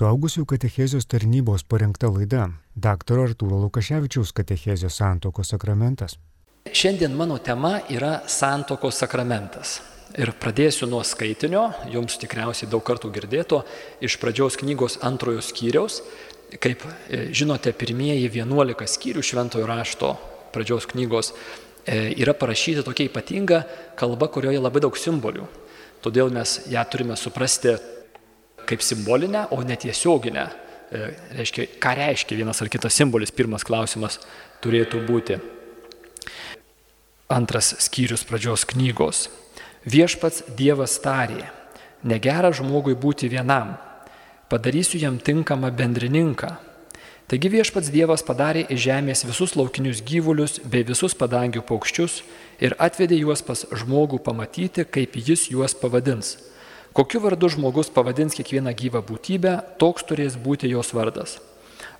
Suaugusių katechezijos tarnybos parengta laida dr. Artūro Lukaševičiaus katechezijos santokos sakramentas. Šiandien mano tema yra santokos sakramentas. Ir pradėsiu nuo skaitinio, jums tikriausiai daug kartų girdėto, iš pradžios knygos antrojo skyriaus. Kaip e, žinote, pirmieji 11 skyrių šventojo rašto pradžios knygos e, yra parašyti tokia ypatinga kalba, kurioje labai daug simbolių. Todėl mes ją turime suprasti kaip simbolinę, o netiesioginę. E, reiškia, ką reiškia vienas ar kitas simbolis, pirmas klausimas turėtų būti. Antras skyrius pradžios knygos. Viešpats Dievas tarė, negera žmogui būti vienam, padarysiu jam tinkamą bendrininką. Taigi viešpats Dievas padarė iš žemės visus laukinius gyvulius bei visus padangių paukščius ir atvedė juos pas žmogų pamatyti, kaip jis juos pavadins. Kokiu vardu žmogus pavadins kiekvieną gyvą būtybę, toks turės būti jos vardas.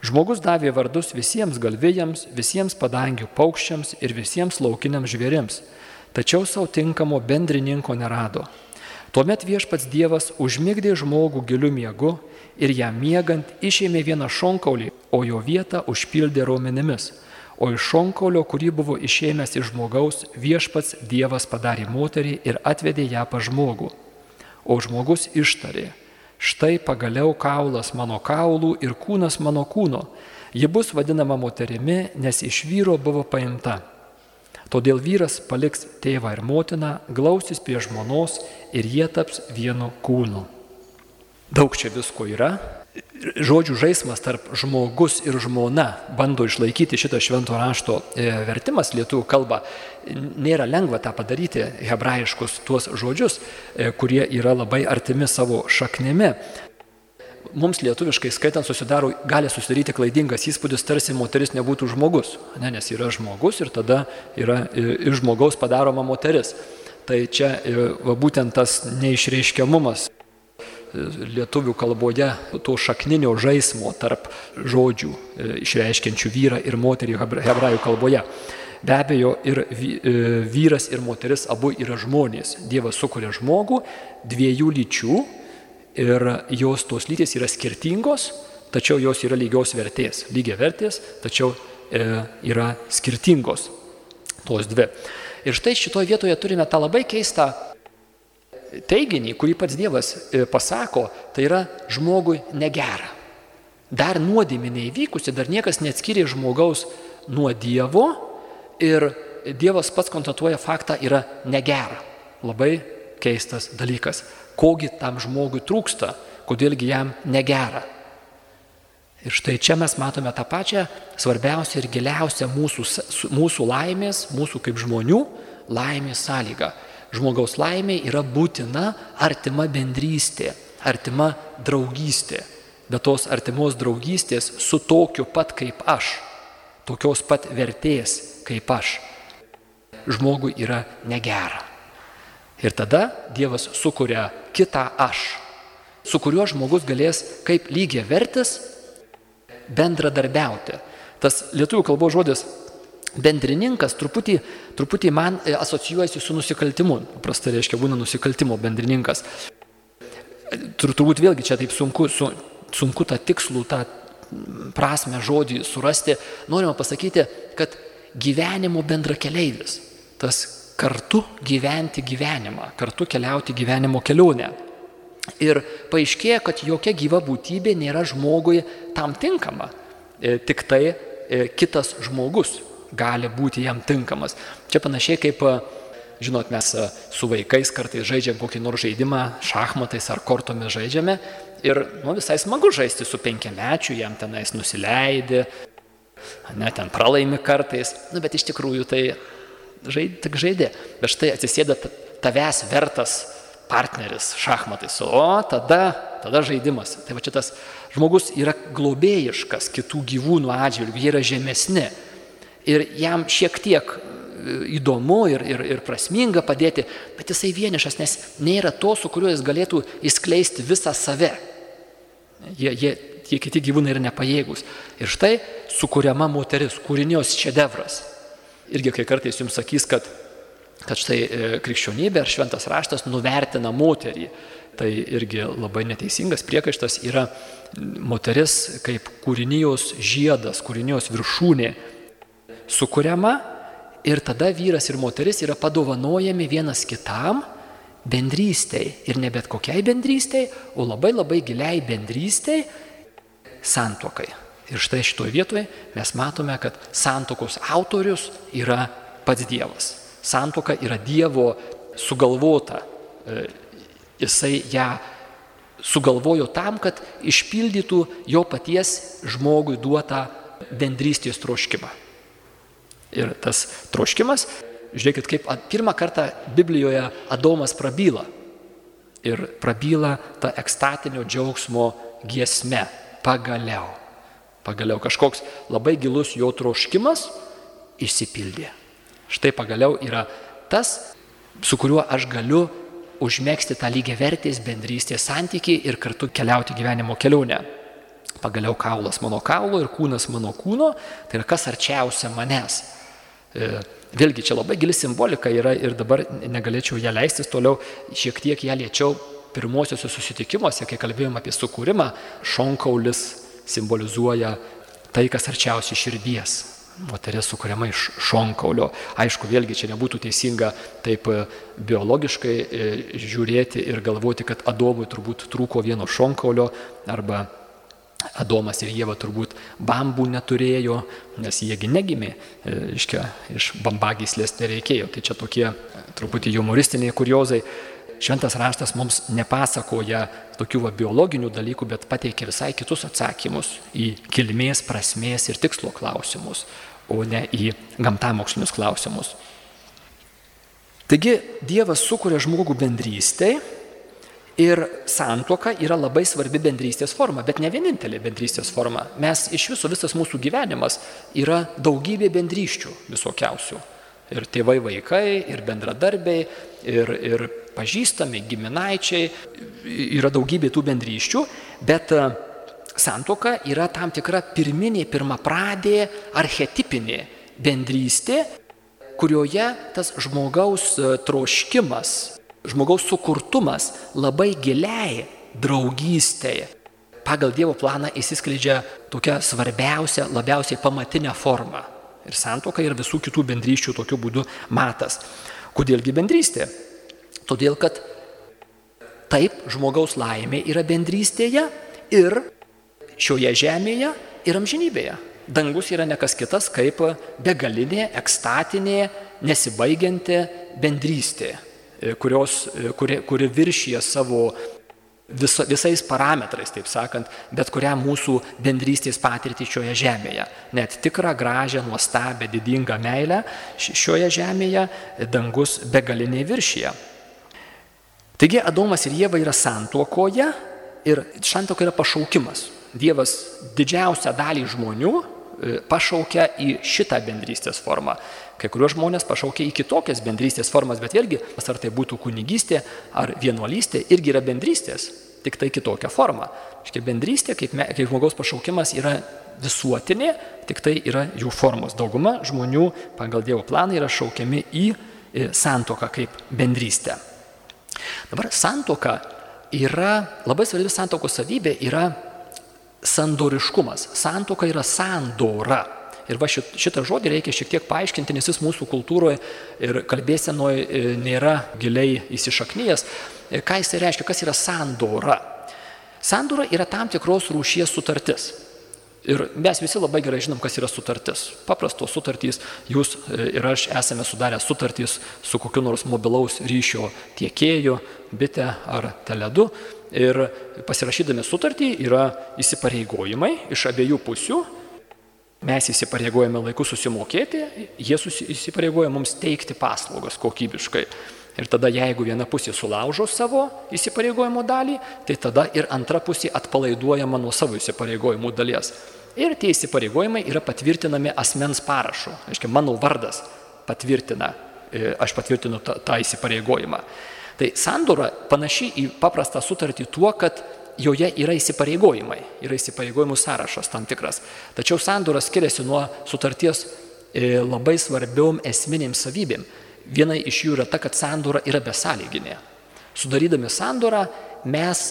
Žmogus davė vardus visiems galvėjams, visiems padangių paukščiams ir visiems laukiniams žvėrims, tačiau savo tinkamo bendrininko nerado. Tuomet viešpats Dievas užmigdė žmogų giliu miegu ir jam miegant išėmė vieną šonkaulį, o jo vietą užpildė raumenimis. O iš šonkaulio, kurį buvo išėmęs iš žmogaus, viešpats Dievas padarė moterį ir atvedė ją pa žmogų. O žmogus ištarė, štai pagaliau kaulas mano kaulų ir kūnas mano kūno. Ji bus vadinama moterimi, nes iš vyro buvo paimta. Todėl vyras paliks tėvą ir motiną, glausis prie žmonos ir jie taps vienu kūnu. Daug čia visko yra, žodžių žaidimas tarp žmogus ir žmona bando išlaikyti šitą švento rašto e, vertimas lietuvių kalbą. Nėra lengva tą padaryti, hebrajiškus tuos žodžius, e, kurie yra labai artimi savo šaknimi. Mums lietuviškai skaitant susidaro, gali susidaryti klaidingas įspūdis, tarsi moteris nebūtų žmogus, ne, nes yra žmogus ir tada yra e, iš žmogaus padaroma moteris. Tai čia va, būtent tas neišreiškiamumas lietuvių kalboje to šakninio žaismo tarp žodžių e, išreiškiančių vyrą ir moterį hebrajų kalboje. Be abejo, ir e, vyras ir moteris abu yra žmonės. Dievas sukuria žmogų dviejų lyčių ir jos tos lytis yra skirtingos, tačiau jos yra lygios vertės. Lygia vertės, tačiau e, yra skirtingos tos dvi. Ir štai šitoje vietoje turime tą labai keistą teiginį, kurį pats Dievas e, pasako, tai yra žmogui negera. Dar nuodėmė neįvykusi, dar niekas neatskiria žmogaus nuo Dievo ir Dievas pats konstatuoja faktą yra negera. Labai keistas dalykas. Kogi tam žmogui trūksta, kodėlgi jam negera. Ir štai čia mes matome tą pačią svarbiausią ir giliausią mūsų, mūsų laimės, mūsų kaip žmonių laimės sąlygą žmogaus laimė yra būtina artima bendrystė, artima draugystė. Bet tos artimos draugystės su tokiu pat kaip aš, tokios pat vertės kaip aš, žmogui yra negera. Ir tada Dievas sukuria kitą aš, su kuriuo žmogus galės kaip lygiai vertis bendradarbiauti. Tas lietuvių kalbos žodis bendrininkas truputį, truputį man e, asocijuojasi su nusikaltimu. Paprastai reiškia būna nusikaltimo bendrininkas. Tur, turbūt vėlgi čia taip sunku, su, sunku tą tikslų, tą prasme žodį surasti. Norima pasakyti, kad gyvenimo bendrakeleivis, tas kartu gyventi gyvenimą, kartu keliauti gyvenimo kelionę. Ir paaiškėja, kad jokia gyva būtybė nėra žmogui tam tinkama, e, tik tai e, kitas žmogus gali būti jam tinkamas. Čia panašiai kaip, žinot, mes su vaikais kartais žaidžiam kokį nors žaidimą, šachmatais ar kortomis žaidžiame ir nu, visai smagu žaisti su penkiamečiu, jam tenais nusileidi, net ten pralaimi kartais, nu, bet iš tikrųjų tai žaid, tik žaidė. Bet štai atsisėda tavęs vertas partneris šachmatais, o tada, tada žaidimas. Tai va čia tas žmogus yra globėjiškas kitų gyvūnų atžvilgių, jie yra žemesni ir jam šiek tiek e, įdomu ir, ir, ir prasminga padėti, bet jisai vienišas, nes nėra to, su kuriuo jis galėtų įskleisti visą save. Jie, jie, tie kiti gyvūnai yra nepajėgus. Ir štai sukūriama moteris, kūrinijos šedevras. Irgi kai kartais jums sakys, kad kad štai e, krikščionybė ar šventas raštas nuvertina moterį. Tai irgi labai neteisingas priekaištas yra moteris kaip kūrinijos žiedas, kūrinijos viršūnė sukuriama ir tada vyras ir moteris yra padovanojami vienas kitam bendrystėj. Ir ne bet kokiai bendrystėj, o labai labai giliai bendrystėj santokai. Ir štai šitoje vietoje mes matome, kad santokos autorius yra pats Dievas. Santoka yra Dievo sugalvota. E, jisai ją sugalvojo tam, kad išpildytų jo paties žmogui duotą bendrystės troškimą. Ir tas troškimas, žiūrėkit, kaip pirmą kartą Biblijoje Adomas prabyla. Ir prabyla ta ekstatinio džiaugsmo giesme pagaliau. Pagaliau kažkoks labai gilus jo troškimas išsipildė. Štai pagaliau yra tas, su kuriuo aš galiu užmėgsti tą lygiai vertės bendrystės santyki ir kartu keliauti gyvenimo kelionę. Pagaliau kaulas mano kaulo ir kūnas mano kūno, tai yra kas arčiausia manęs. E, vėlgi čia labai gili simbolika yra ir dabar negalėčiau ją leistis toliau, šiek tiek ją liečiau pirmosiuose susitikimuose, kai kalbėjom apie sukūrimą, šonkaulis simbolizuoja tai, kas arčiausiai širdies. Moteris sukuriama iš šonkaulio. Aišku, vėlgi čia nebūtų teisinga taip e, biologiškai e, žiūrėti ir galvoti, kad Adomui turbūt trūko vieno šonkaulio arba Adomas ir Jėva turbūt bambų neturėjo, nes jiegi negimė, e, iškia, iš bambagyslės nereikėjo. Tai čia tokie truputį humoristiniai kuriozai. Šventas raštas mums nepasakoja tokių va, biologinių dalykų, bet pateikia visai kitus atsakymus į kilmės, prasmės ir tikslo klausimus, o ne į gamtamokslinius klausimus. Taigi Dievas sukuria žmogų bendrystėj ir santuoka yra labai svarbi bendrystės forma, bet ne vienintelė bendrystės forma. Mes iš viso, visas mūsų gyvenimas yra daugybė bendryščių visokiausių. Ir tėvai vaikai, ir bendradarbiai, ir, ir pažįstami, giminaičiai, yra daugybė tų bendryščių, bet e, santoka yra tam tikra pirminė, pirmapradė, archetipinė bendrystė, kurioje tas žmogaus e, troškimas, žmogaus sukurtumas labai giliai draugystėje pagal Dievo planą įsiskleidžia tokia svarbiausia, labiausiai pamatinė forma. Ir santoka ir visų kitų bendryščių tokiu būdu matas. Kodėlgi bendrystė? Todėl, kad taip žmogaus laimė yra bendrystėje ir šioje žemėje ir amžinybėje. Dangus yra nekas kitas kaip begalinė, ekstatinė, nesibaigianti bendrystė, kurios, kuri, kuri viršyje savo viso, visais parametrais, taip sakant, bet kurią mūsų bendrystės patirtį šioje žemėje. Net tikrą, gražią, nuostabę, didingą meilę šioje žemėje dangus begaliniai viršyje. Taigi Adomas ir Jėva yra santuokoje ir santuoka yra pašaukimas. Dievas didžiausią dalį žmonių e, pašaukia į šitą bendrystės formą. Kai kuriuos žmonės pašaukia į kitokias bendrystės formas, bet vėlgi, ar tai būtų kunigystė ar vienuolystė, irgi yra bendrystės, tik tai kitokia forma. Škia bendrystė, kaip, me, kaip žmogaus pašaukimas, yra visuotinė, tik tai yra jų formos. Dauguma žmonių pagal Dievo planą yra šaukiami į santoką kaip bendrystę. Dabar santoka yra, labai svarbi santokos savybė yra sandoriškumas. Santoka yra sandora. Ir va šitą žodį reikia šiek tiek paaiškinti, nes jis mūsų kultūroje ir kalbėsenoje e, nėra giliai įsišaknyjęs. E, ką jis reiškia, kas yra sandora? Sandora yra tam tikros rūšies sutartis. Ir mes visi labai gerai žinom, kas yra sutartis. Paprastos sutartys, jūs e, ir aš esame sudarę sutartys su kokiu nors mobilaus ryšio tiekėju, bite ar teledu. Ir pasirašydami sutartį yra įsipareigojimai iš abiejų pusių Mes įsipareigojame laiku susimokėti, jie įsipareigoja mums teikti paslaugas kokybiškai. Ir tada jeigu viena pusė sulaužo savo įsipareigojimo dalį, tai tada ir antra pusė atpalaiduojama nuo savo įsipareigojimų dalies. Ir tie įsipareigojimai yra patvirtinami asmens parašu. Aiškiai, mano vardas patvirtina, e, aš patvirtinu tą, tą įsipareigojimą. Tai sandora panaši į paprastą sutartį tuo, kad joje yra įsipareigojimai, yra įsipareigojimų sąrašas tam tikras. Tačiau sandoras skiriasi nuo sutarties e, labai svarbiom esminėm savybėm. Viena iš jų yra ta, kad sandora yra besąlyginė. Sudarydami sandorą mes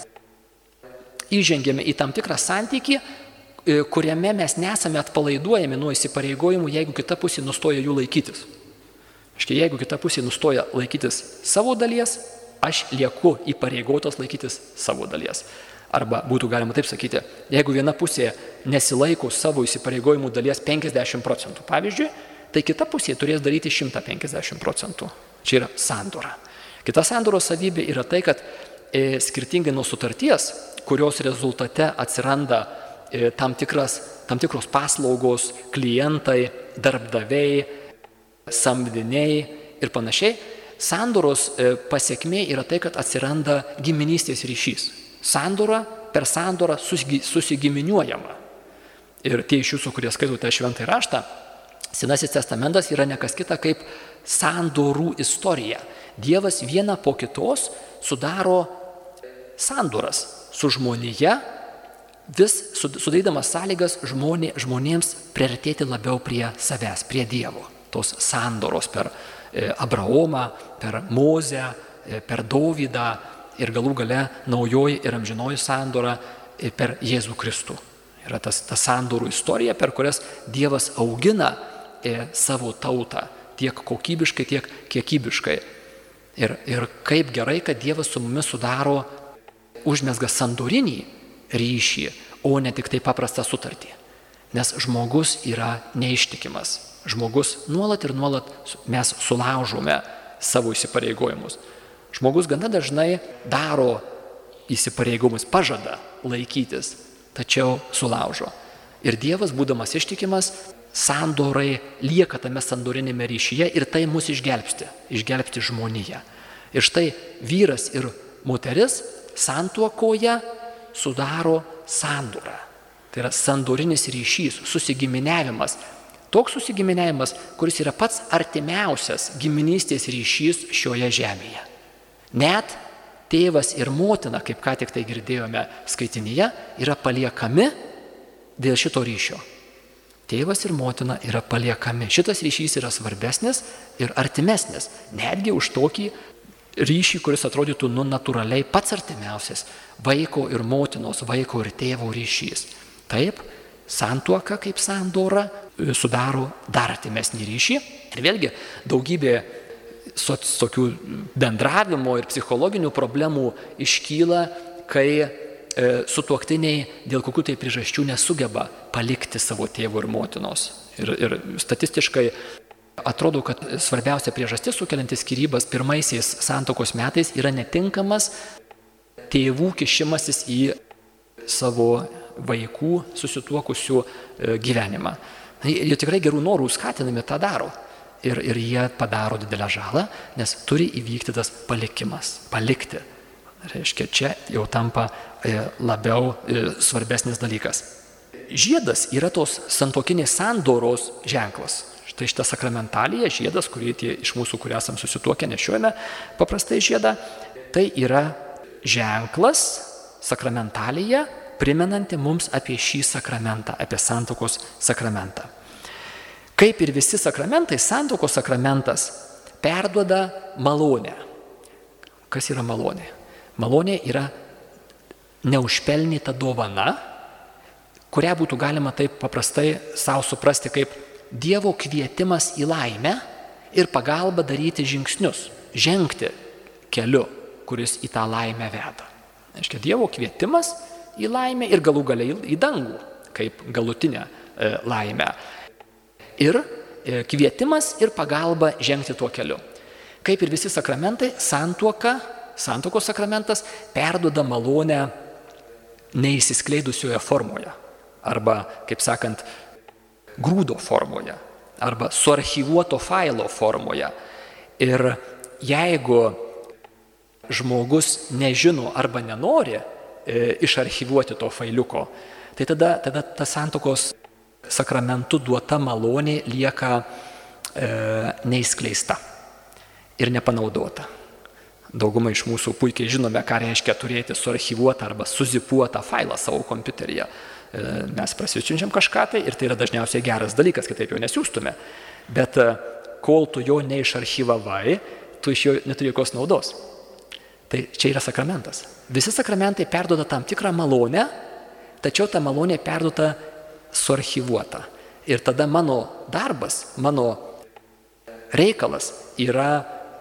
įžengėme į tam tikrą santykį, e, kuriame mes nesame atpalaiduojami nuo įsipareigojimų, jeigu kita pusė nustoja jų laikytis. Štai jeigu kita pusė nustoja laikytis savo dalies, aš lieku įpareigotas laikytis savo dalies. Arba būtų galima taip sakyti, jeigu viena pusė nesilaiko savo įsipareigojimų dalies 50 procentų, pavyzdžiui, tai kita pusė turės daryti 150 procentų. Čia yra sandora. Kita sandoros savybė yra tai, kad e, skirtingai nuo sutarties, kurios rezultate atsiranda e, tam, tikras, tam tikros paslaugos, klientai, darbdaviai, samdiniai ir panašiai, sandoros e, pasiekmė yra tai, kad atsiranda giminystės ryšys. Sandora per sandorą susigiminiuojama. Ir tie iš jūsų, kurie skaitote šventą raštą, Senasis testamentas yra nekas kita kaip sandorų istorija. Dievas vieną po kitos sudaro sandoras su žmonėje, vis sudarydamas sąlygas žmonė, žmonėms priartėti labiau prie savęs, prie Dievo. Tos sandoros per Abraomą, per Mozę, e, per Dovydą ir galų gale naujoji ir amžinoji sandora e, per Jėzų Kristų. Yra tas, ta sandorų istorija, per kurias Dievas augina savo tautą tiek kokybiškai, tiek kiekybiškai. Ir, ir kaip gerai, kad Dievas su mumis sudaro, užmesga sandorinį ryšį, o ne tik tai paprastą sutartį. Nes žmogus yra neištikimas. Žmogus nuolat ir nuolat mes sulaužome savo įsipareigojimus. Žmogus gana dažnai daro įsipareigojimus, pažada laikytis, tačiau sulaužo. Ir Dievas, būdamas ištikimas, sandorai lieka tame sandorinėme ryšyje ir tai mus išgelbsti, išgelbsti žmoniją. Ir štai vyras ir moteris santuokoje sudaro sandorą. Tai yra sandorinis ryšys, susigiminiavimas. Toks susigiminiavimas, kuris yra pats artimiausias giminystės ryšys šioje žemėje. Net tėvas ir motina, kaip ką tik tai girdėjome skaitinyje, yra paliekami dėl šito ryšio. Tėvas ir motina yra paliekami. Šitas ryšys yra svarbesnis ir artimesnis, netgi už tokį ryšį, kuris atrodytų nu natūraliai pats artimiausias - vaiko ir motinos, vaiko ir tėvo ryšys. Taip, santuoka kaip sandora sudaro dar artimesnį ryšį. Ir vėlgi daugybė tokių bendravimo ir psichologinių problemų iškyla, kai E, sutuoktiniai dėl kokių tai priežasčių nesugeba palikti savo tėvų ir motinos. Ir, ir statistiškai atrodo, kad svarbiausia priežastis sukeliantis skirybas pirmaisiais santokos metais yra netinkamas tėvų kišimasis į savo vaikų susituokusių e, gyvenimą. Jie tikrai gerų norų skatinami tą daro. Ir, ir jie padaro didelę žalą, nes turi įvykti tas palikimas, palikti Reiškia, čia jau tampa e, labiau e, svarbesnis dalykas. Žiedas yra tos santokinės sandoros ženklas. Štai šitą sakramentalija, žiedas, kurį tie iš mūsų, kurie esam susituokę, nešiojame paprastai žiedą, tai yra ženklas sakramentalija, primenanti mums apie šį sakramentą, apie santokos sakramentą. Kaip ir visi sakramentai, santokos sakramentas perduoda malonę. Kas yra malonė? Malonė yra neužpelnyta dovana, kurią būtų galima taip paprastai savo suprasti kaip Dievo kvietimas į laimę ir pagalba daryti žingsnius, žengti keliu, kuris į tą laimę veda. Aiškia, Dievo kvietimas į laimę ir galų galiai į dangų, kaip galutinę e, laimę. Ir e, kvietimas ir pagalba žengti tuo keliu. Kaip ir visi sakramentai, santuoka Santokos sakramentas perduoda malonę neįsiskleidusioje formoje arba, kaip sakant, grūdo formoje arba suarchyvuoto failo formoje. Ir jeigu žmogus nežino arba nenori išarchyvuoti to failiuko, tai tada, tada ta santokos sakramentu duota malonė lieka e, neįskleista ir nepanaudota. Dauguma iš mūsų puikiai žinome, ką reiškia turėti suarchyvuotą arba suzipuotą failą savo kompiuteryje. E, mes prasiunčiam kažką tai ir tai yra dažniausiai geras dalykas, kitaip jo nesiūstume. Bet e, kol tu jo neišarchyvavai, tu iš jo neturi jokios naudos. Tai čia yra sakramentas. Visi sakramentai perduoda tam tikrą malonę, tačiau ta malonė perduota suarchyvuota. Ir tada mano darbas, mano reikalas yra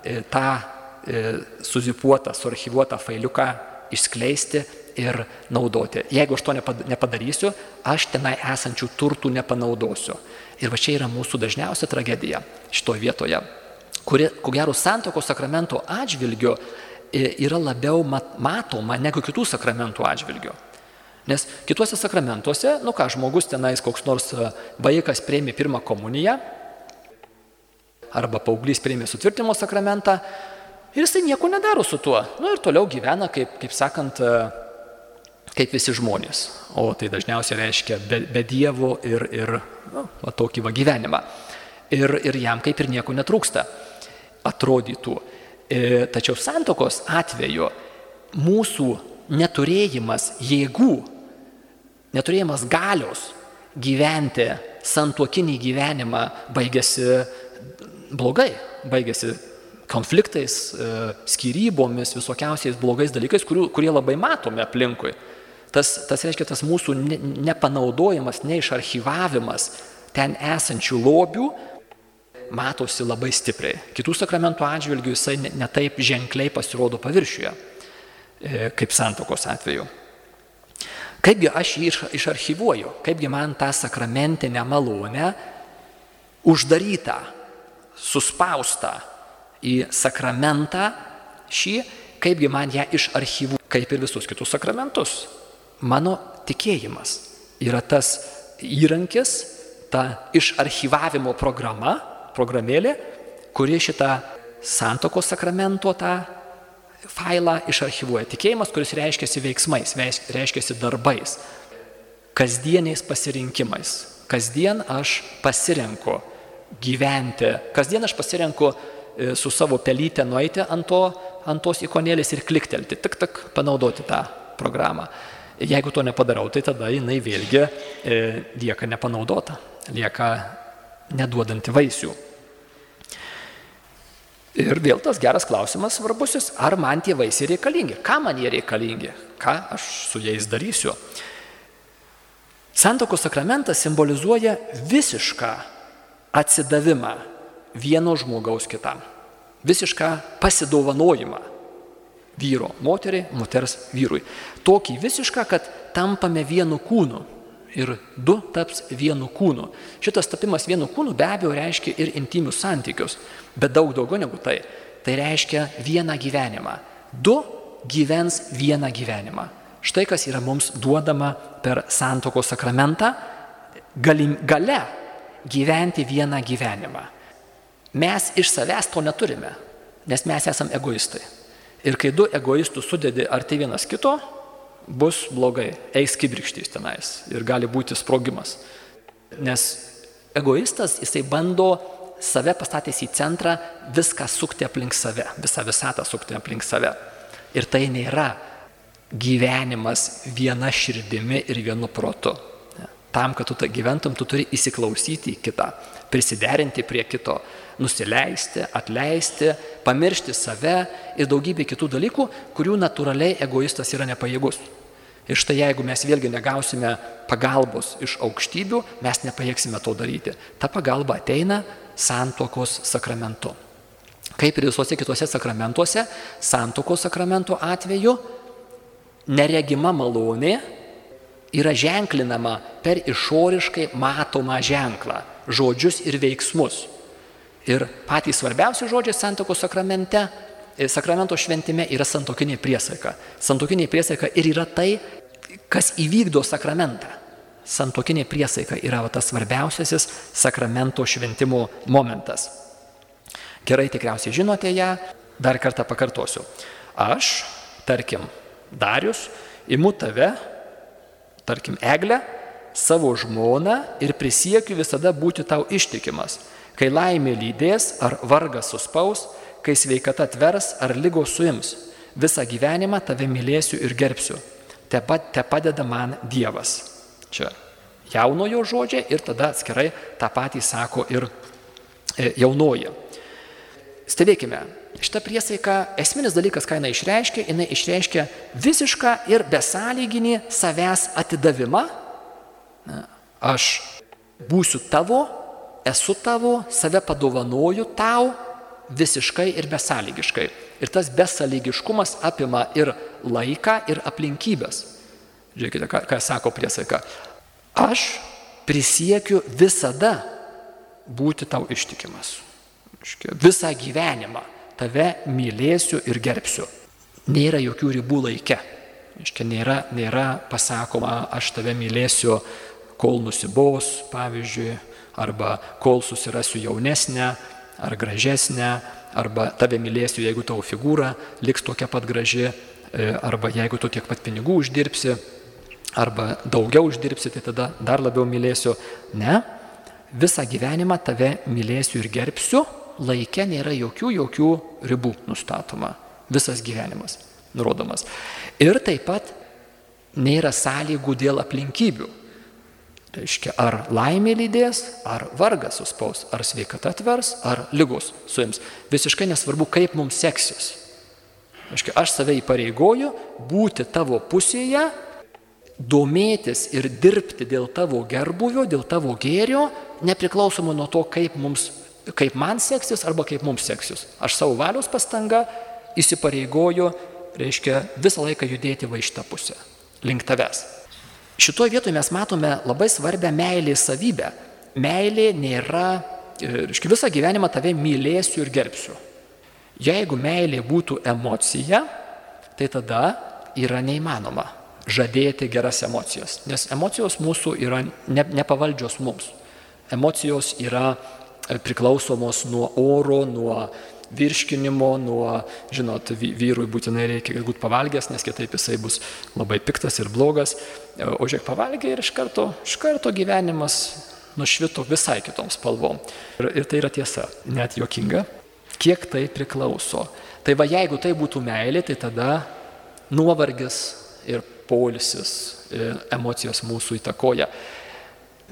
e, tą e, suzipuotą, suarchyvuotą failiuką išskleisti ir naudoti. Jeigu aš to nepadarysiu, aš tenai esančių turtų nepanaudosiu. Ir va čia yra mūsų dažniausia tragedija šitoje vietoje, kuri, ko gero, santokos sakramento atžvilgiu yra labiau matoma negu kitų sakramentų atžvilgiu. Nes kituose sakramentuose, nu ką, žmogus tenais koks nors e, vaikas prieimė pirmą komuniją, arba paauglys prieimė sutvirtimo sakramentą ir jisai nieko nedaro su tuo. Nu ir toliau gyvena, kaip, kaip sakant, e, kaip visi žmonės. O tai dažniausiai reiškia be, be Dievo ir, ir nu, va, tokį va gyvenimą. Ir, ir jam kaip ir nieko netrūksta, atrodytų. E, tačiau santokos atveju mūsų neturėjimas jėgų, neturėjimas galios gyventi santuokinį gyvenimą baigėsi blogai, baigėsi konfliktais, e, skyrybomis, visokiausiais blogais dalykais, kurių, kurie labai matome aplinkui. Tas, tas reiškia tas mūsų nepanaudojimas, neišarchyvavimas ten esančių lobių, matosi labai stipriai. Kitų sakramentų atžvilgių jisai netaip ženkliai pasirodo paviršiuje, e, kaip santokos atveju. Kaipgi aš jį išarchyvuoju, kaipgi man tą sakramentinę malonę uždarytą, suspaustą į sakramentą šį, kaipgi man ją išarchyvuoju, kaip ir visus kitus sakramentus. Mano tikėjimas yra tas įrankis, ta išarchyvavimo programa, programėlė, kuri šitą santokos sakramento tą failą išarchivuoja. Tikėjimas, kuris reiškiasi veiksmais, reiškiasi darbais, kasdieniais pasirinkimais. Kasdien aš pasirenku gyventi, kasdien aš pasirenku e, su savo pelytė nueiti ant, to, ant tos ikonėlės ir kliktelti, tik tik panaudoti tą programą. Jeigu to nepadarau, tai tada jinai vėlgi e, lieka nepanaudota, lieka neduodanti vaisių. Ir vėl tas geras klausimas svarbusis, ar man tie vaisiai reikalingi, ką man jie reikalingi, ką aš su jais darysiu. Santokos sakramentas simbolizuoja visišką atsidavimą vieno žmogaus kitam, visišką pasidovanojimą vyro moteriai, moters vyrui. Tokį visišką, kad tampame vienu kūnu, ir du taps vienu kūnu. Šitas tapimas vienu kūnu be abejo reiškia ir intimius santykius, bet daug daugiau negu tai. Tai reiškia vieną gyvenimą. Du gyvens vieną gyvenimą. Štai kas yra mums duodama per santoko sakramentą galim, gale gyventi vieną gyvenimą. Mes iš savęs to neturime, nes mes esame egoistai. Ir kai du egoistus sudedi arti vienas kito, bus blogai, eis kibirkštys tenais ir gali būti sprogimas. Nes egoistas, jisai bando save pastatęs į centrą viską sukti aplink save, visą visatą sukti aplink save. Ir tai nėra gyvenimas viena širdimi ir vienu protu. Tam, kad tu gyventum, tu turi įsiklausyti į kitą, prisiderinti prie kito, nusileisti, atleisti, pamiršti save ir daugybė kitų dalykų, kurių natūraliai egoistas yra nepajėgus. Ir štai jeigu mes vėlgi negausime pagalbos iš aukštybių, mes nepajėgsime to daryti. Ta pagalba ateina santokos sakramentu. Kaip ir visuose kitose sakramentuose, santokos sakramento atveju neregima malonė yra ženklinama per išoriškai matomą ženklą, žodžius ir veiksmus. Ir patys svarbiausi žodžiai santokos sakramente, e, sakramento šventime yra santokinė priesaika. Santokinė priesaika ir yra tai, kas įvykdo sakramentą. Santokinė priesaika yra tas svarbiausiasis sakramento šventimo momentas. Gerai tikriausiai žinote ją, dar kartą pakartosiu. Aš, tarkim, Darius, imu tave, tarkim, Eglę, savo žmoną ir prisiekiu visada būti tau ištikimas. Kai laimė lydės ar vargas suspaus, kai sveikata tvers ar lygos suims, visą gyvenimą tave mylėsiu ir gerbsiu te, te padeda man Dievas. Čia jaunojo žodžiai ir tada atskirai tą patį sako ir e, jaunoji. Stebėkime, šitą priesaiką, esminis dalykas, ką jinai išreiškia, jinai išreiškia visišką ir besąlyginį savęs atidavimą. Aš būsiu tavo, esu tavo, save padovanoju tau visiškai ir besąlygiškai. Ir tas besąlygiškumas apima ir laiką, ir aplinkybės. Žiūrėkite, ką, ką sako priesaika. Aš prisiekiu visada būti tau ištikimas. Visą gyvenimą tave mylėsiu ir gerbsiu. Nėra jokių ribų laike. Iškia, nėra, nėra pasakoma, aš tave mylėsiu, kol nusibos, pavyzdžiui, arba kol susirasiu jaunesnę ar gražesnę, arba tave mylėsiu, jeigu tavo figūra liks tokia pat graži, arba jeigu tu tiek pat pinigų uždirbsi, arba daugiau uždirbsi, tai tada dar labiau mylėsiu. Ne, visą gyvenimą tave mylėsiu ir gerbsiu, laike nėra jokių, jokių ribų nustatoma. Visas gyvenimas nurodomas. Ir taip pat nėra sąlygų dėl aplinkybių. Reiškia, ar laimė lydės, ar vargas suspaus, ar sveikata atvers, ar lygus suims. Visiškai nesvarbu, kaip mums seksis. Reiškia, aš save įpareigoju būti tavo pusėje, domėtis ir dirbti dėl tavo gerbuvio, dėl tavo gėrio, nepriklausomai nuo to, kaip mums kaip man seksis arba kaip mums seksis. Aš savo valios pastanga įsipareigoju, reiškia, visą laiką judėti va iš tą pusę, link tavęs. Šitoje vietoje mes matome labai svarbę meilės savybę. Meilė nėra, reiškia, visą gyvenimą tave mylėsiu ir gerbsiu. Jeigu meilė būtų emocija, tai tada yra neįmanoma žadėti geras emocijas, nes emocijos mūsų yra ne, nepavaldžios mums. Emocijos yra priklausomos nuo oro, nuo virškinimo, nuo, žinot, vyrui būtinai reikia būti pavalgęs, nes kitaip jisai bus labai piktas ir blogas. O žiūrėk, pavalgė ir iš karto, iš karto gyvenimas nušvito visai kitom spalvom. Ir, ir tai yra tiesa, net juokinga, kiek tai priklauso. Tai va jeigu tai būtų meilė, tai tada nuovargis ir polisis, ir emocijos mūsų įtakoja.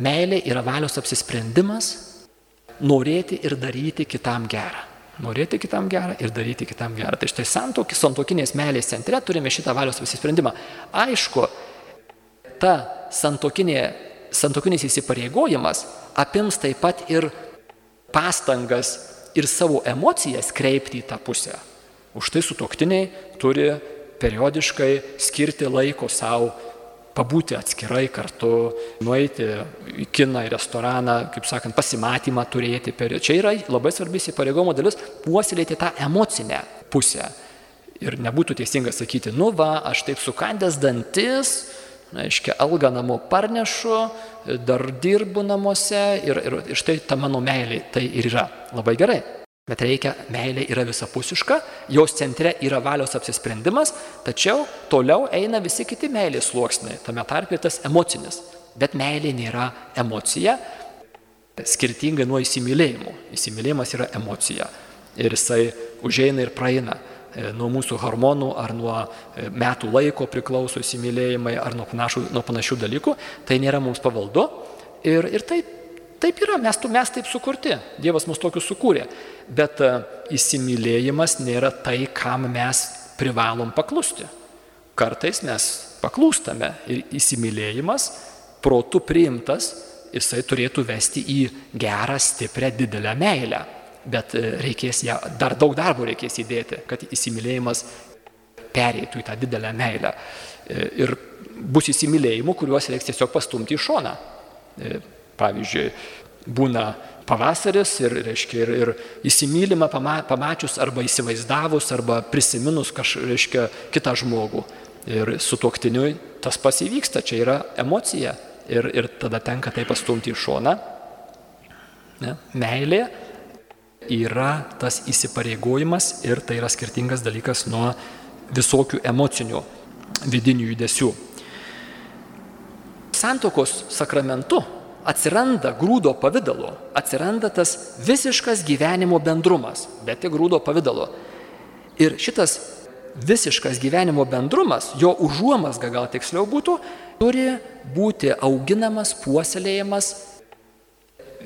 Meilė yra valios apsisprendimas norėti ir daryti kitam gerą. Norėti kitam gerą ir daryti kitam gerą. Tai štai santokis, santokinės meilės centre turime šitą valios apsisprendimą. Aišku, ta santokinė, santokinis įsipareigojimas apims taip pat ir pastangas ir savo emocijas kreipti į tą pusę. Už tai sutoktiniai turi periodiškai skirti laiko savo pabūti atskirai kartu, nueiti į kiną, į restoraną, kaip sakant, pasimatymą turėti. Per... Čia yra labai svarbi įsipareigomo dalis - puoselėti tą emocinę pusę. Ir nebūtų teisinga sakyti, nu va, aš taip sukandęs dantis, aiškiai, algą namo parnešu, dar dirbu namuose ir, ir, ir štai ta mano meilė tai ir yra. Labai gerai. Bet reikia, meilė yra visapusiška, jos centre yra valios apsisprendimas, tačiau toliau eina visi kiti meilės sluoksniai, tame tarpe tas emocinis. Bet meilė nėra emocija, skirtingai nuo įsimylėjimo. Įsimylėjimas yra emocija ir jisai užeina ir praeina. E, nuo mūsų hormonų ar nuo e, metų laiko priklauso įsimylėjimai ar nuo panašių, nuo panašių dalykų, tai nėra mums pavaldu. Ir, ir taip Taip yra, mes, mes taip sukurti, Dievas mus tokius sukūrė, bet e, įsimylėjimas nėra tai, kam mes privalom paklusti. Kartais mes paklūstame ir įsimylėjimas, protų priimtas, jisai turėtų vesti į gerą, stiprią, didelę meilę. Bet e, reikės ją, dar daug darbo reikės įdėti, kad įsimylėjimas pereitų į tą didelę meilę. E, ir bus įsimylėjimų, kuriuos reiks tiesiog pastumti į šoną Pavyzdžiui, būna pavasaris ir, reiškia, ir, ir įsimylima pama, pamačius arba įsivaizdavus arba prisiminus kažką kitą žmogų. Ir su tuoktiniu tas pasivyksta, čia yra emocija ir, ir tada tenka tai pastumti į šoną. Ne? Meilė yra tas įsipareigojimas ir tai yra skirtingas dalykas nuo visokių emocinių vidinių judesių. Santokos sakramentu atsiranda grūdo pavydalu, atsiranda tas visiškas gyvenimo bendrumas, bet tik grūdo pavydalu. Ir šitas visiškas gyvenimo bendrumas, jo užuomasga gal tiksliau būtų, turi būti auginamas, puoselėjamas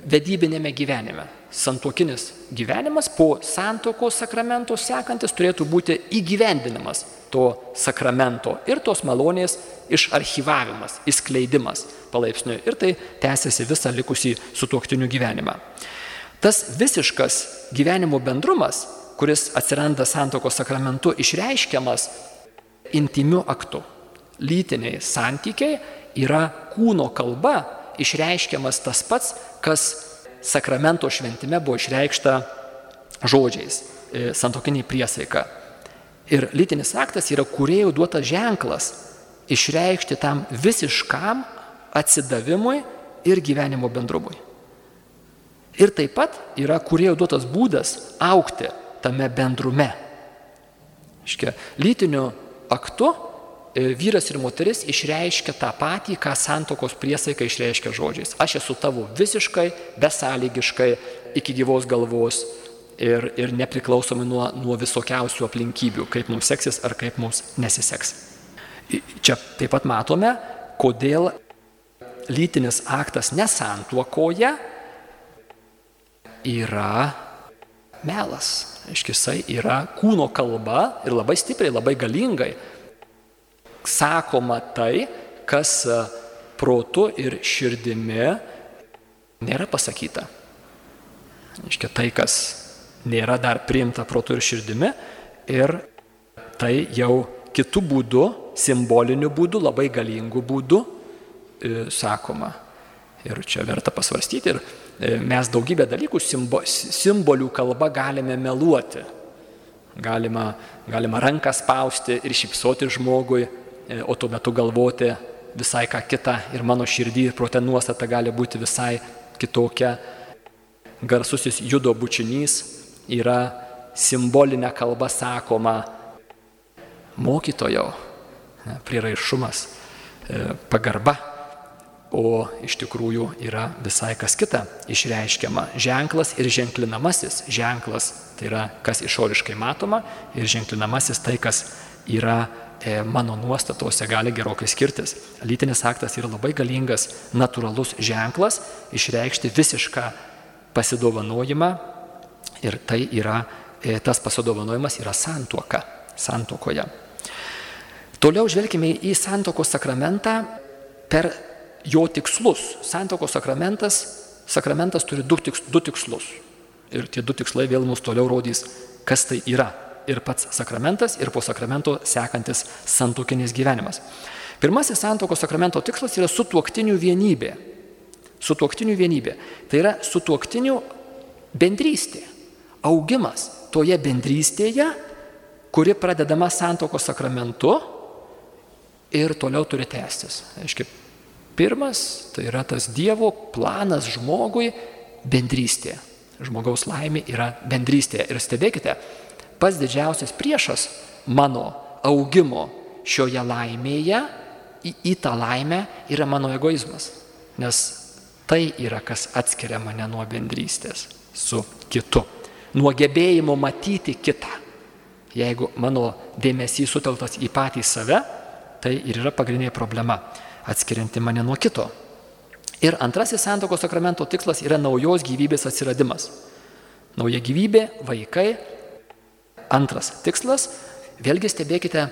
vedybinėme gyvenime. Santokinis gyvenimas po santokos sakramento sekantis turėtų būti įgyvendinimas to sakramento ir tos malonės išarchyvavimas, įskleidimas palaipsniui. Ir tai tęsiasi visą likusį sutuoktinių gyvenimą. Tas visiškas gyvenimo bendrumas, kuris atsiranda santokos sakramentu, išreiškiamas intimiu aktu. Lytiniai santykiai yra kūno kalba išreiškiamas tas pats, kas sakramento šventime buvo išreikšta žodžiais, e, santokiniai priesaika. Ir lytinis aktas yra kuriejų duotas ženklas išreikšti tam visiškam atsidavimui ir gyvenimo bendrumui. Ir taip pat yra kuriejų duotas būdas aukti tame bendrume. Iškia, lytiniu aktu vyras ir moteris išreiškia tą patį, ką santokos priesaika išreiškia žodžiais. Aš esu tavo visiškai, besąlygiškai, iki gyvos galvos ir, ir nepriklausomai nuo, nuo visokiausių aplinkybių, kaip mums seksis ar kaip mums nesiseks. Čia taip pat matome, kodėl lytinis aktas nesantuokoje yra melas. Iškisai yra kūno kalba ir labai stipriai, labai galingai sakoma tai, kas e, protu ir širdimi nėra pasakyta. Iškia tai, kas nėra dar priimta protu ir širdimi ir tai jau kitų būdų, simboliniu būdu, labai galingų būdų e, sakoma. Ir čia verta pasvarstyti ir e, mes daugybę dalykų simbo, simbolių kalba galime meluoti. Galima, galima ranką spausti ir šypsoti žmogui, o tuo metu galvoti visai ką kitą ir mano širdį ir protė nuostata gali būti visai kitokia. Garsusis judo bučinys yra simbolinė kalba sakoma mokytojo, priraišumas, e, pagarba, o iš tikrųjų yra visai kas kita išreiškiama. Ženklas ir ženklinamasis. Ženklas tai yra kas išoriškai matoma ir ženklinamasis tai, kas yra E, mano nuostatose gali gerokai skirtis. Lytinis aktas yra labai galingas, natūralus ženklas išreikšti visišką pasidovanojimą ir tai yra, e, tas pasidovanojimas yra santuoka, santuokoje. Toliau žvelgime į santokos sakramentą per jo tikslus. Santokos sakramentas, sakramentas turi du, tiks, du tikslus. Ir tie du tikslai vėl mums toliau rodys, kas tai yra ir pats sakramentas, ir po sakramento sekantis santokinis gyvenimas. Pirmasis santokos sakramento tikslas yra sutuoktinių vienybė. Sutuoktinių vienybė. Tai yra sutuoktinių bendrystė, augimas toje bendrystėje, kuri pradedama santokos sakramentu ir toliau turi tęstis. Aiškiai, pirmas tai yra tas Dievo planas žmogui bendrystė. Žmogaus laimė yra bendrystė. Ir stebėkite, pats didžiausias priešas mano augimo šioje laimėje, į, į tą laimę yra mano egoizmas. Nes tai yra, kas atskiria mane nuo bendrystės su kitu. Nuo gebėjimo matyti kitą. Jeigu mano dėmesys suteltas į patį save, tai ir yra pagrindinė problema - atskirianti mane nuo kito. Ir antrasis santokos sakramento tikslas yra naujos gyvybės atsiradimas. Nauja gyvybė, vaikai Antras tikslas, vėlgi stebėkite,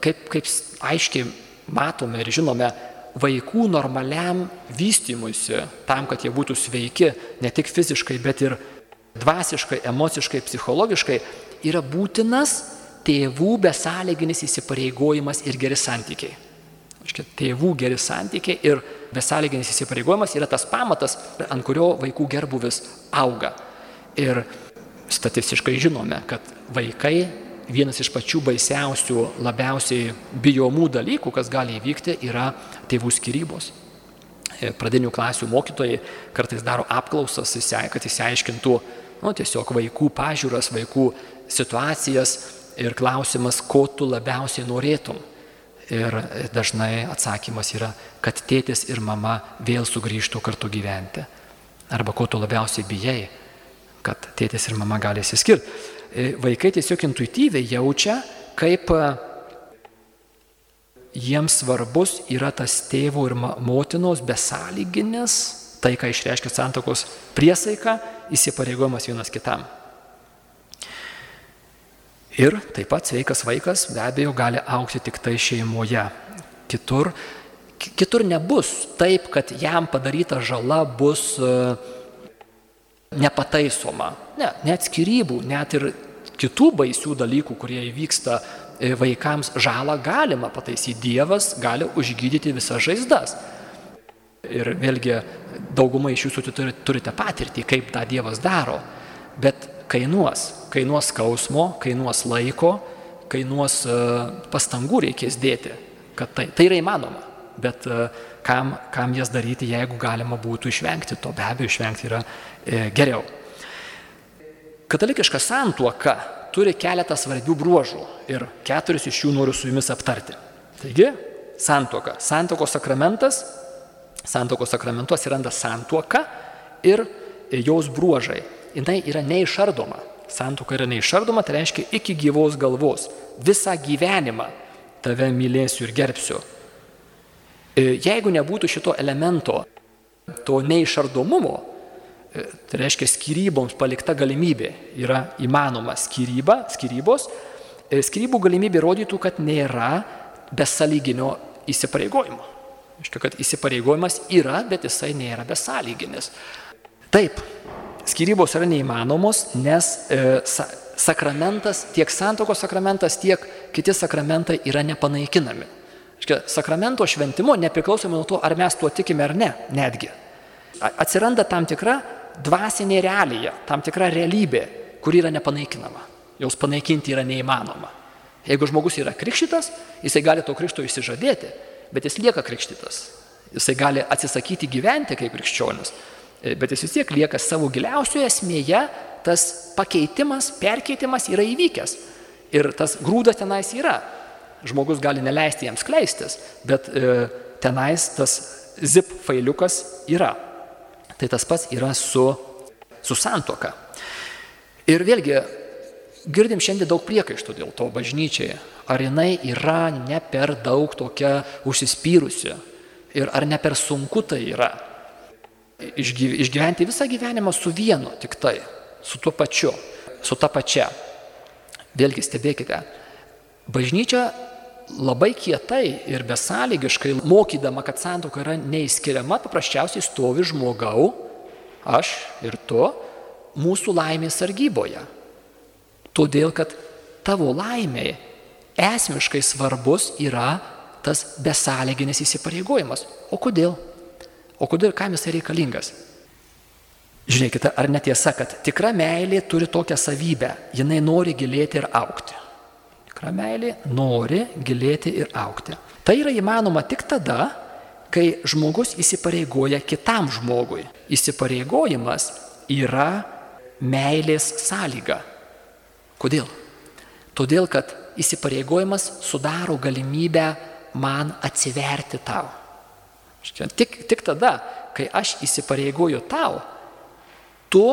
kaip, kaip aiškiai matome ir žinome, vaikų normaliam vystimuisi, tam, kad jie būtų sveiki ne tik fiziškai, bet ir dvasiškai, emociškai, psichologiškai, yra būtinas tėvų besąlyginis įsipareigojimas ir geri santykiai. Aiškia, tėvų geri santykiai ir besąlyginis įsipareigojimas yra tas pamatas, ant kurio vaikų gerbuvis auga. Ir statistiškai žinome, kad vaikai vienas iš pačių baisiausių, labiausiai bijomų dalykų, kas gali įvykti, yra tėvų skirybos. E, pradinių klasių mokytojai kartais daro apklausas, kad įsiaiškintų nu, tiesiog vaikų pažiūras, vaikų situacijas ir klausimas, ko tu labiausiai norėtum. Ir dažnai atsakymas yra, kad tėtis ir mama vėl sugrįžtų kartu gyventi. Arba ko tu labiausiai bijai, kad tėtis ir mama gali įsiskirti. E, vaikai tiesiog intuityviai jaučia, kaip e, jiems svarbus yra tas tėvo ir motinos besąlyginis tai, ką išreiškia santokos priesaika, įsipareigojimas vienas kitam. Ir taip pat sveikas vaikas be abejo gali aukti tik tai šeimoje. Kitur, kitur nebus taip, kad jam padaryta žala bus e, nepataisoma. Ne, net skirybų, net ir kitų baisių dalykų, kurie įvyksta e, vaikams žalą galima pataisyti. Dievas gali užgydyti visas žaizdas. Ir vėlgi dauguma iš jūsų turite patirtį, kaip tą Dievas daro. Bet kainuos, kainuos skausmo, kainuos laiko, kainuos e, pastangų reikės dėti, kad tai, tai yra įmanoma. Bet e, kam, kam jas daryti, jeigu galima būtų išvengti to, be abejo, išvengti yra geriau. Katalikiška santuoka turi keletą svarbių bruožų ir keturis iš jų noriu su jumis aptarti. Taigi, santuoka. Santuokos sakramentas, santuokos sakramentu atsiranda santuoka ir jos bruožai jinai yra neišardoma. Santuoka yra neišardoma, tai reiškia iki gyvos galvos. Visą gyvenimą tave mylėsiu ir gerbsiu. E, jeigu nebūtų šito elemento, to neišardomumo, e, tai reiškia skyryboms palikta galimybė yra įmanoma skyryba, skyrybos, e, skyrybų galimybė rodytų, kad nėra besąlyginio įsipareigojimo. Iškia, kad įsipareigojimas yra, bet jisai nėra besąlyginis. Taip, skirybos yra neįmanomos, nes e, sa, sakramentas, tiek santokos sakramentas, tiek kiti sakramentai yra nepanaikinami. Škia, sakramento šventimo nepriklausomai nuo to, ar mes tuo tikime ar ne, netgi. Atsiranda tam tikra dvasinė realija, tam tikra realybė, kuri yra nepanaikinama. Jos panaikinti yra neįmanoma. Jeigu žmogus yra krikštytas, jisai gali to krikšto išsižadėti, bet jis lieka krikštytas. Jisai gali atsisakyti gyventi kaip krikščionis, E, bet jis vis tiek lieka savo giliausioje esmėje, tas pakeitimas, perkeitimas yra įvykęs. Ir tas grūdas tenais yra. Žmogus gali neleisti jiems kleistis, bet e, tenais tas zip failiukas yra. Tai tas pats yra su, su santoka. Ir vėlgi, girdim šiandien daug priekaištų dėl to bažnyčiai. Ar jinai yra ne per daug tokia užsispyrusi ir ar ne per sunku tai yra išgyventi visą gyvenimą su vienu tik tai, su tuo pačiu, su ta pačia. Vėlgi stebėkite, bažnyčia labai kietai ir besąlygiškai mokydama, kad santoka yra neįskiriama, paprasčiausiai stovi žmogau, aš ir tu, mūsų laimės sargyboje. Todėl, kad tavo laimė esmiškai svarbus yra tas besąlyginis įsipareigojimas. O kodėl? O kodėl, kam jisai reikalingas? Žiūrėkite, ar netiesa, kad tikra meilė turi tokią savybę, jinai nori gilėti ir aukti. Tikra meilė nori gilėti ir aukti. Tai yra įmanoma tik tada, kai žmogus įsipareigoja kitam žmogui. Įsipareigojimas yra meilės sąlyga. Kodėl? Todėl, kad įsipareigojimas sudaro galimybę man atsiverti tau. Tik, tik tada, kai aš įsipareigoju tau, tu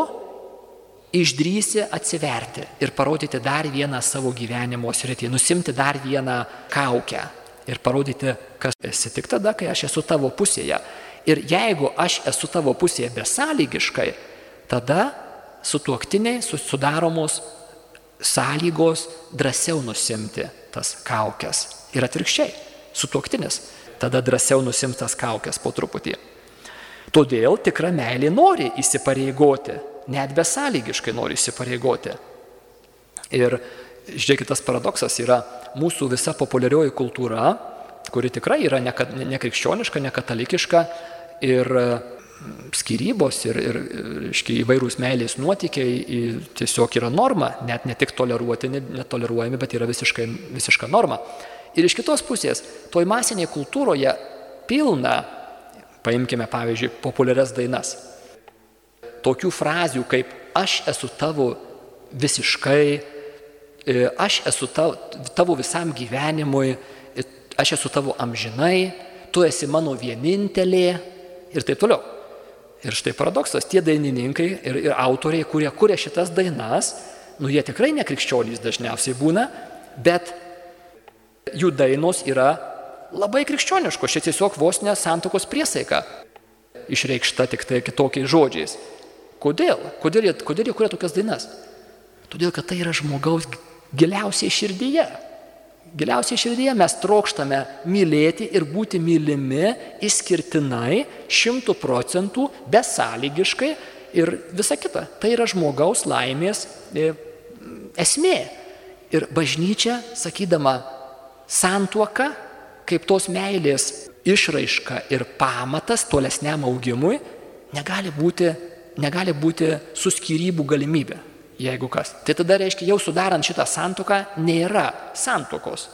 išdrysi atsiverti ir parodyti dar vieną savo gyvenimo sritį, nusimti dar vieną kaukę ir parodyti, kas esi tik tada, kai aš esu tavo pusėje. Ir jeigu aš esu tavo pusėje besąlygiškai, tada sutuoktiniai sudaromos sąlygos drąsiau nusimti tas kaukės. Ir atvirkščiai, sutuoktinis tada drąsiau nusimtas kaukės po truputį. Todėl tikra meilė nori įsipareigoti, net besąlygiškai nori įsipareigoti. Ir žiūrėkit, tas paradoksas yra mūsų visa populiarioji kultūra, kuri tikrai yra nekrikščioniška, nekatalikiška ir mm, skirybos ir, ir iški, įvairūs meilės nuotykiai tiesiog yra norma, net ne tik toleruotini, netoleruojami, bet yra visiškai, visiška norma. Ir iš kitos pusės, toj masinėje kultūroje pilna, paimkime pavyzdžiui, populiarias dainas. Tokių frazių kaip aš esu tavo visiškai, e, aš esu tavo, tavo visam gyvenimui, e, aš esu tavo amžinai, tu esi mano vienintelė ir taip toliau. Ir štai paradoksas, tie dainininkai ir, ir autoriai, kurie kuria šitas dainas, nu jie tikrai nekrikščionys dažniausiai būna, bet jų dainos yra labai krikščioniškos, čia tiesiog vos ne santokos priesaika. išreikšta tik tai kitokiais žodžiais. Kodėl? Kodėl jie, kodėl jie kuria tokias dainas? Todėl, kad tai yra žmogaus giliausiai širdyje. Giliausiai širdyje mes trokštame mylėti ir būti mylimi išskirtinai, šimtų procentų, besąlygiškai ir visa kita. Tai yra žmogaus laimės e, esmė. Ir bažnyčia, sakydama santuoka, kaip tos meilės išraiška ir pamatas tolesniam augimui, negali būti, negali būti suskirybų galimybė jeigu kas. Tai tada reiškia, jau sudarant šitą santoką nėra santokos,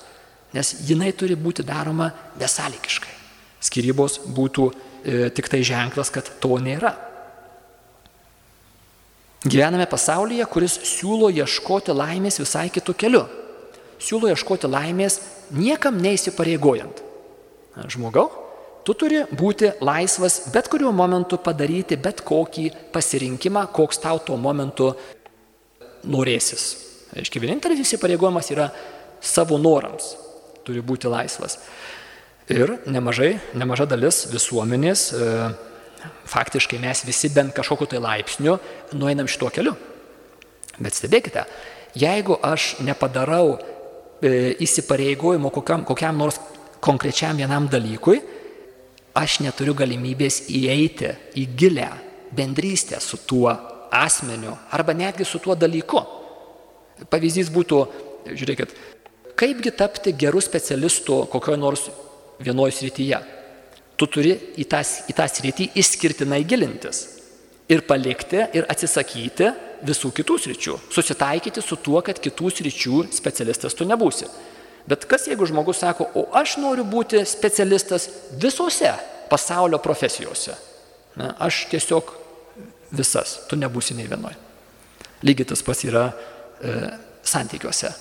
nes jinai turi būti daroma besąlygiškai. Skirybos būtų e, tik tai ženklas, kad to nėra. Gyvename pasaulyje, kuris siūlo ieškoti laimės visai kitų kelių. Siūlo ieškoti laimės niekam neįsipareigojant. Žmogau, tu turi būti laisvas bet kuriuo momentu padaryti bet kokį pasirinkimą, koks tau tuo momentu norėsis. Aiškiai, vienintelis įsipareigojimas yra savo norams, turi būti laisvas. Ir nemažai, nemaža dalis visuomenės, e, faktiškai mes visi bent kažkokiu tai laipsniu nueinam šituo keliu. Bet stebėkite, jeigu aš nepadarau e, įsipareigojimo kokiam, kokiam nors konkrečiam vienam dalykui, aš neturiu galimybės įeiti į gilę bendrystę su tuo asmeniu arba netgi su tuo dalyku. Pavyzdys būtų, žiūrėkit, kaipgi tapti gerų specialistų kokioje nors vienoje srityje. Tu turi į tą, į tą sritį išskirtinai gilintis ir palikti ir atsisakyti visų kitų sričių, susitaikyti su tuo, kad kitų sričių specialistas tu nebūsi. Bet kas jeigu žmogus sako, o aš noriu būti specialistas visose pasaulio profesijose. Na, aš tiesiog visas, tu nebūsi nei vienoj. Lygiai tas pats yra e, santykiuose.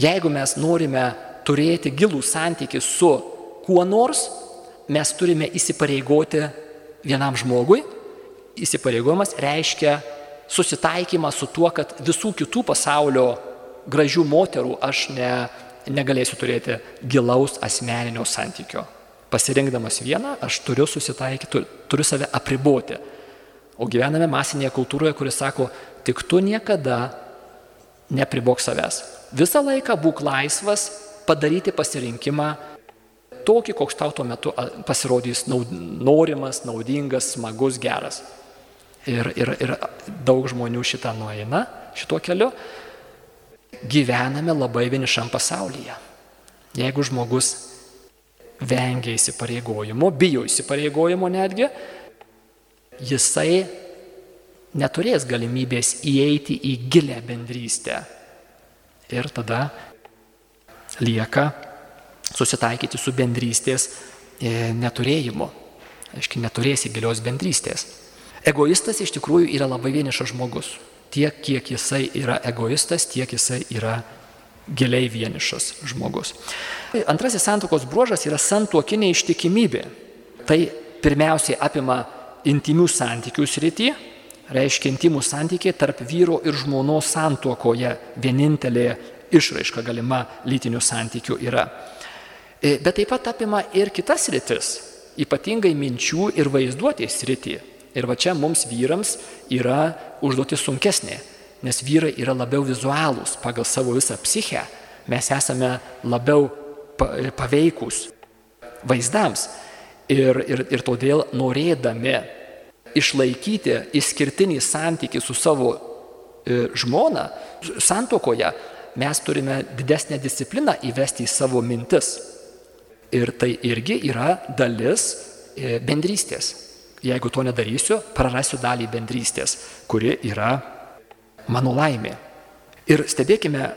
Jeigu mes norime turėti gilų santykį su kuo nors, mes turime įsipareigoti vienam žmogui. Įsipareigojimas reiškia susitaikymą su tuo, kad visų kitų pasaulio gražių moterų aš ne, negalėsiu turėti gilaus asmeninio santykio. Pasirinkdamas vieną, aš turiu susitaikyti, turiu save apriboti. O gyvename masinėje kultūroje, kuris sako, tik tu niekada nepribok savęs. Visą laiką būk laisvas padaryti pasirinkimą tokį, koks tau tuo metu pasirodys norimas, naudingas, smagus, geras. Ir, ir, ir daug žmonių šitą nueina, šituo keliu. Gyvename labai vienišam pasaulyje. Jeigu žmogus vengia įsipareigojimo, bijo įsipareigojimo netgi, jisai neturės galimybės įeiti į gilę bendrystę. Ir tada lieka susitaikyti su bendrystės e, neturėjimu. Aiškiai, neturėsi gilios bendrystės. Egoistas iš tikrųjų yra labai vienišas žmogus. Tiek, kiek jisai yra egoistas, tiek jisai yra giliai vienišas žmogus. Antrasis santokos bruožas yra santuokinė ištikimybė. Tai pirmiausiai apima intimių santykių srity, reiškia intimų santykiai tarp vyro ir žmonos santuokoje vienintelė išraiška galima lytinių santykių yra. E, bet taip pat apima ir kitas rytis, ypatingai minčių ir vaizduotės rytį. Ir va čia mums vyrams yra užduotis sunkesnė, nes vyrai yra labiau vizualūs pagal savo visą psichę, mes esame labiau paveikus vaizdams. Ir, ir, ir todėl norėdami išlaikyti išskirtinį santykį su savo e, žmona, santokoje, mes turime didesnę discipliną įvesti į savo mintis. Ir tai irgi yra dalis e, bendrystės. Jeigu to nedarysiu, prarasiu dalį bendrystės, kuri yra mano laimė. Ir stebėkime,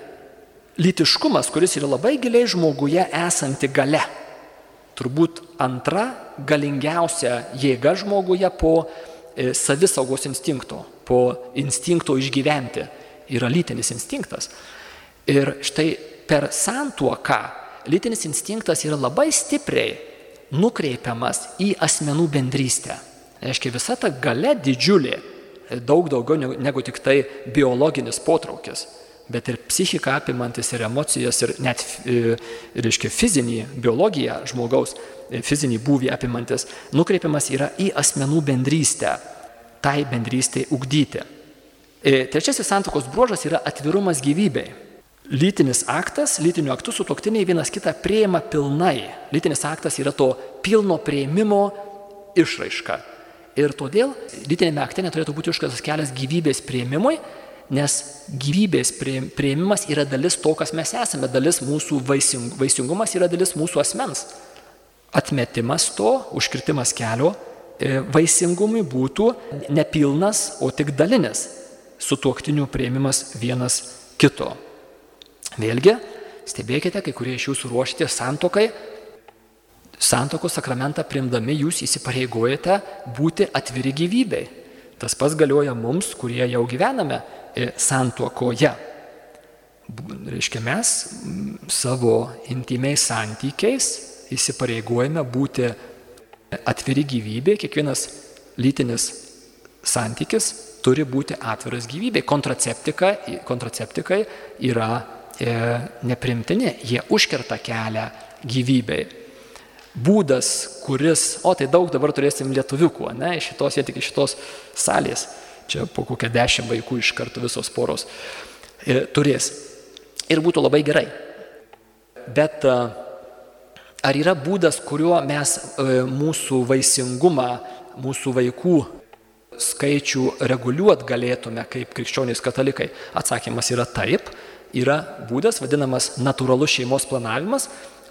lytiškumas, kuris yra labai giliai žmoguje esanti gale turbūt antra galingiausia jėga žmoguje po e, savisaugos instinkto, po instinkto išgyventi yra lytinis instinktas. Ir štai per santuoką lytinis instinktas yra labai stipriai nukreipiamas į asmenų bendrystę. Reiškia, visa ta gale didžiulė, daug daugiau negu, negu tik tai biologinis potraukis bet ir psichiką apimantis ir emocijas ir net, e, reiškia, fizinį, biologiją žmogaus, fizinį būvį apimantis, nukreipiamas yra į asmenų bendrystę, tai bendrystėj ugdyti. E, trečiasis santokos bruožas yra atvirumas gyvybei. Lytinis aktas, lytiniu aktu sutoktiniai vienas kitą prieima pilnai. Lytinis aktas yra to pilno prieimimo išraiška. Ir todėl lytinėme akte neturėtų būti užkastas kelias gyvybės prieimimui, nes gyvybės prieimimas yra dalis to, kas mes esame, dalis mūsų vaising, vaisingumas yra dalis mūsų asmens. Atmetimas to, užkritimas kelio e, vaisingumui būtų nepilnas, o tik dalinis sutuoktinių prieimimas vienas kito. Vėlgi, stebėkite, kai kurie iš jūsų ruošite santokai, santokos sakramentą primdami jūs įsipareigojate būti atviri gyvybei. Tas pats galioja mums, kurie jau gyvename santuokoje. Reiškia, mes savo intimiais santykiais įsipareigojame būti atviri gyvybė, kiekvienas lytinis santykis turi būti atviras gyvybei. Kontraceptika, kontraceptikai yra e, neprimtini, jie užkerta kelią gyvybei. Būdas, kuris, o tai daug dabar turėsim lietuviukų, ne, iš šitos, jie tik iš šitos salės, čia po kokią dešimt vaikų iš karto visos poros e, turės. Ir būtų labai gerai. Bet e, ar yra būdas, kuriuo mes e, mūsų vaisingumą, mūsų vaikų skaičių reguliuot galėtume kaip krikščionys katalikai? Atsakymas yra taip. Yra būdas vadinamas natūralus šeimos planavimas,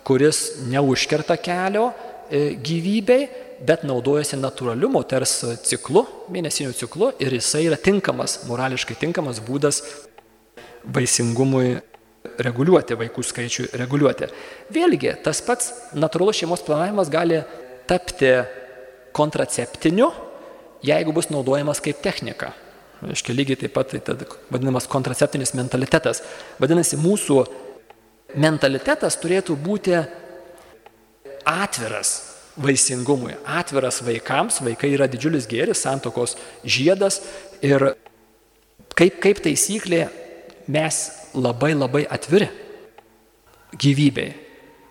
kuris neužkerta kelio e, gyvybei, bet naudojasi natūraliu moters ciklu, mėnesiniu ciklu ir jisai yra tinkamas, morališkai tinkamas būdas vaisingumui reguliuoti, vaikų skaičių reguliuoti. Vėlgi, tas pats natūralus šeimos planavimas gali tapti kontraceptiniu jeigu bus naudojamas kaip technika. Aiškiai, lygiai taip pat tai vadinamas kontraceptinis mentalitetas. Vadinasi, mūsų mentalitetas turėtų būti atviras vaisingumui, atviras vaikams, vaikai yra didžiulis gėris, santokos žiedas ir kaip, kaip taisyklė mes labai labai atviri gyvybei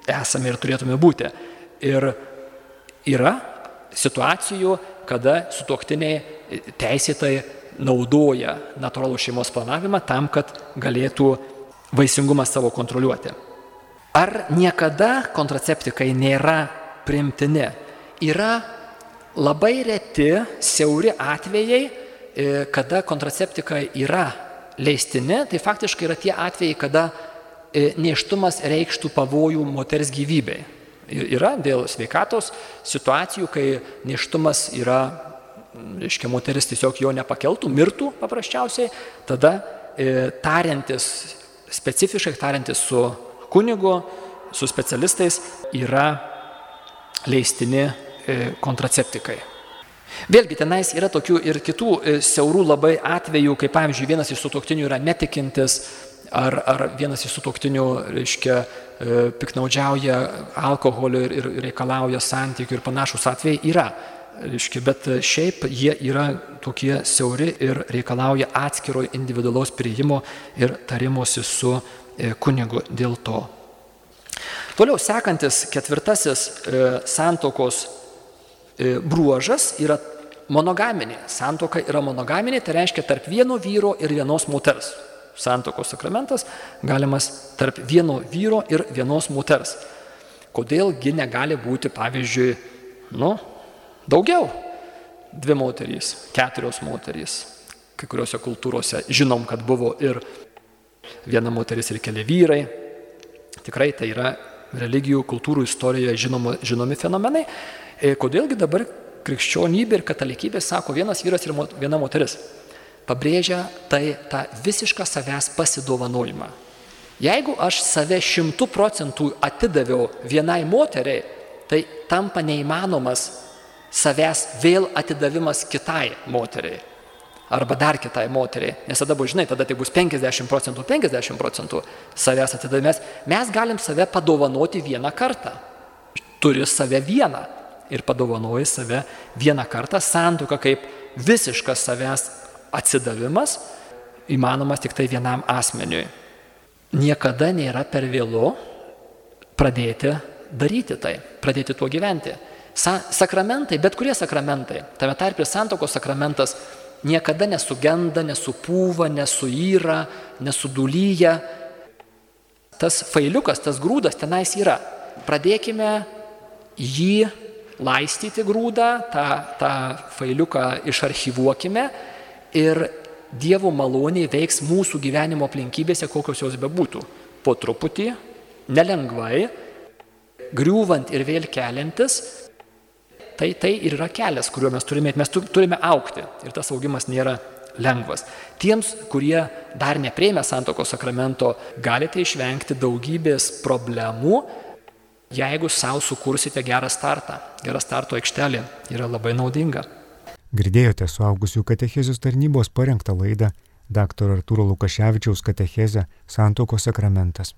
esame ir turėtume būti. Ir yra situacijų, kada sutoktiniai teisėtai naudoja natūralų šeimos planavimą tam, kad galėtų vaisingumą savo kontroliuoti. Ar niekada kontraceptikai nėra primtini? Yra labai reti, siauri atvejai, e, kada kontraceptikai yra leistini, tai faktiškai yra tie atvejai, kada e, neštumas reikštų pavojų moters gyvybei. Yra dėl sveikatos situacijų, kai neštumas yra, reiškia, moteris tiesiog jo nepakeltų, mirtų paprasčiausiai, tada e, tariantis, specifiškai tariantis su kunigu, su specialistais, yra leistini e, kontraceptikai. Vėlgi tenais yra tokių ir kitų e, siaurų labai atvejų, kaip pavyzdžiui vienas iš sutoktinių yra netikintis, ar, ar vienas iš sutoktinių, reiškia, e, piknaudžiauja alkoholiu ir, ir reikalauja santykių ir panašus atvejai yra. Reiškia, bet šiaip jie yra tokie siauri ir reikalauja atskiro individualaus prieimo ir tarimosi su e, kunigu dėl to. Toliau sekantis ketvirtasis e, santokos bruožas yra monogaminė. Santoka yra monogaminė, tai reiškia tarp vieno vyro ir vienos moters santokos sakramentas galimas tarp vieno vyro ir vienos moters. Kodėlgi negali būti, pavyzdžiui, nu, daugiau. Dvi moterys, keturios moterys. Kai kuriuose kultūrose žinom, kad buvo ir viena moteris ir keli vyrai. Tikrai tai yra religijų, kultūrų istorijoje žinomo, žinomi fenomenai. E, kodėlgi dabar krikščionybė ir katalikybė sako vienas vyras ir viena moteris pabrėžia tai tą visišką savęs pasidovanojimą. Jeigu aš save šimtų procentų atidaviau vienai moteriai, tai tampa neįmanomas savęs vėl atidavimas kitai moteriai. Arba dar kitai moteriai. Nes tada bus, žinai, tada tai bus 50 procentų, 50 procentų savęs atidavimas. Mes galim save padovanoti vieną kartą. Turi save vieną. Ir padovanoji save vieną kartą. Santuoka kaip visiškas savęs atsidavimas įmanomas tik tai vienam asmeniui. Niekada nėra per vėlu pradėti daryti tai, pradėti tuo gyventi. Sa sakramentai, bet kurie sakramentai, tame tarp ir santokos sakramentas, niekada nesugenda, nesupūva, nesuyra, nesudulyja. Tas failiukas, tas grūdas tenais yra. Pradėkime jį laistyti grūdą, tą, tą failiuką išarchyvuokime ir Dievo maloniai veiks mūsų gyvenimo aplinkybėse, kokios jos bebūtų. Po truputį, nelengvai, griūvant ir vėl keliantis, tai tai ir yra kelias, kuriuo mes turime, mes turime aukti. Ir tas augimas nėra lengvas. Tiems, kurie dar neprieimė santokos sakramento, galite išvengti daugybės problemų, jeigu savo sukursite gerą startą. Gerą starto aikštelė yra labai naudinga. Girdėjote suaugusių katechezijos tarnybos parengtą laidą dr. Arturo Lukaševičiaus katechezę Santokos sakramentas.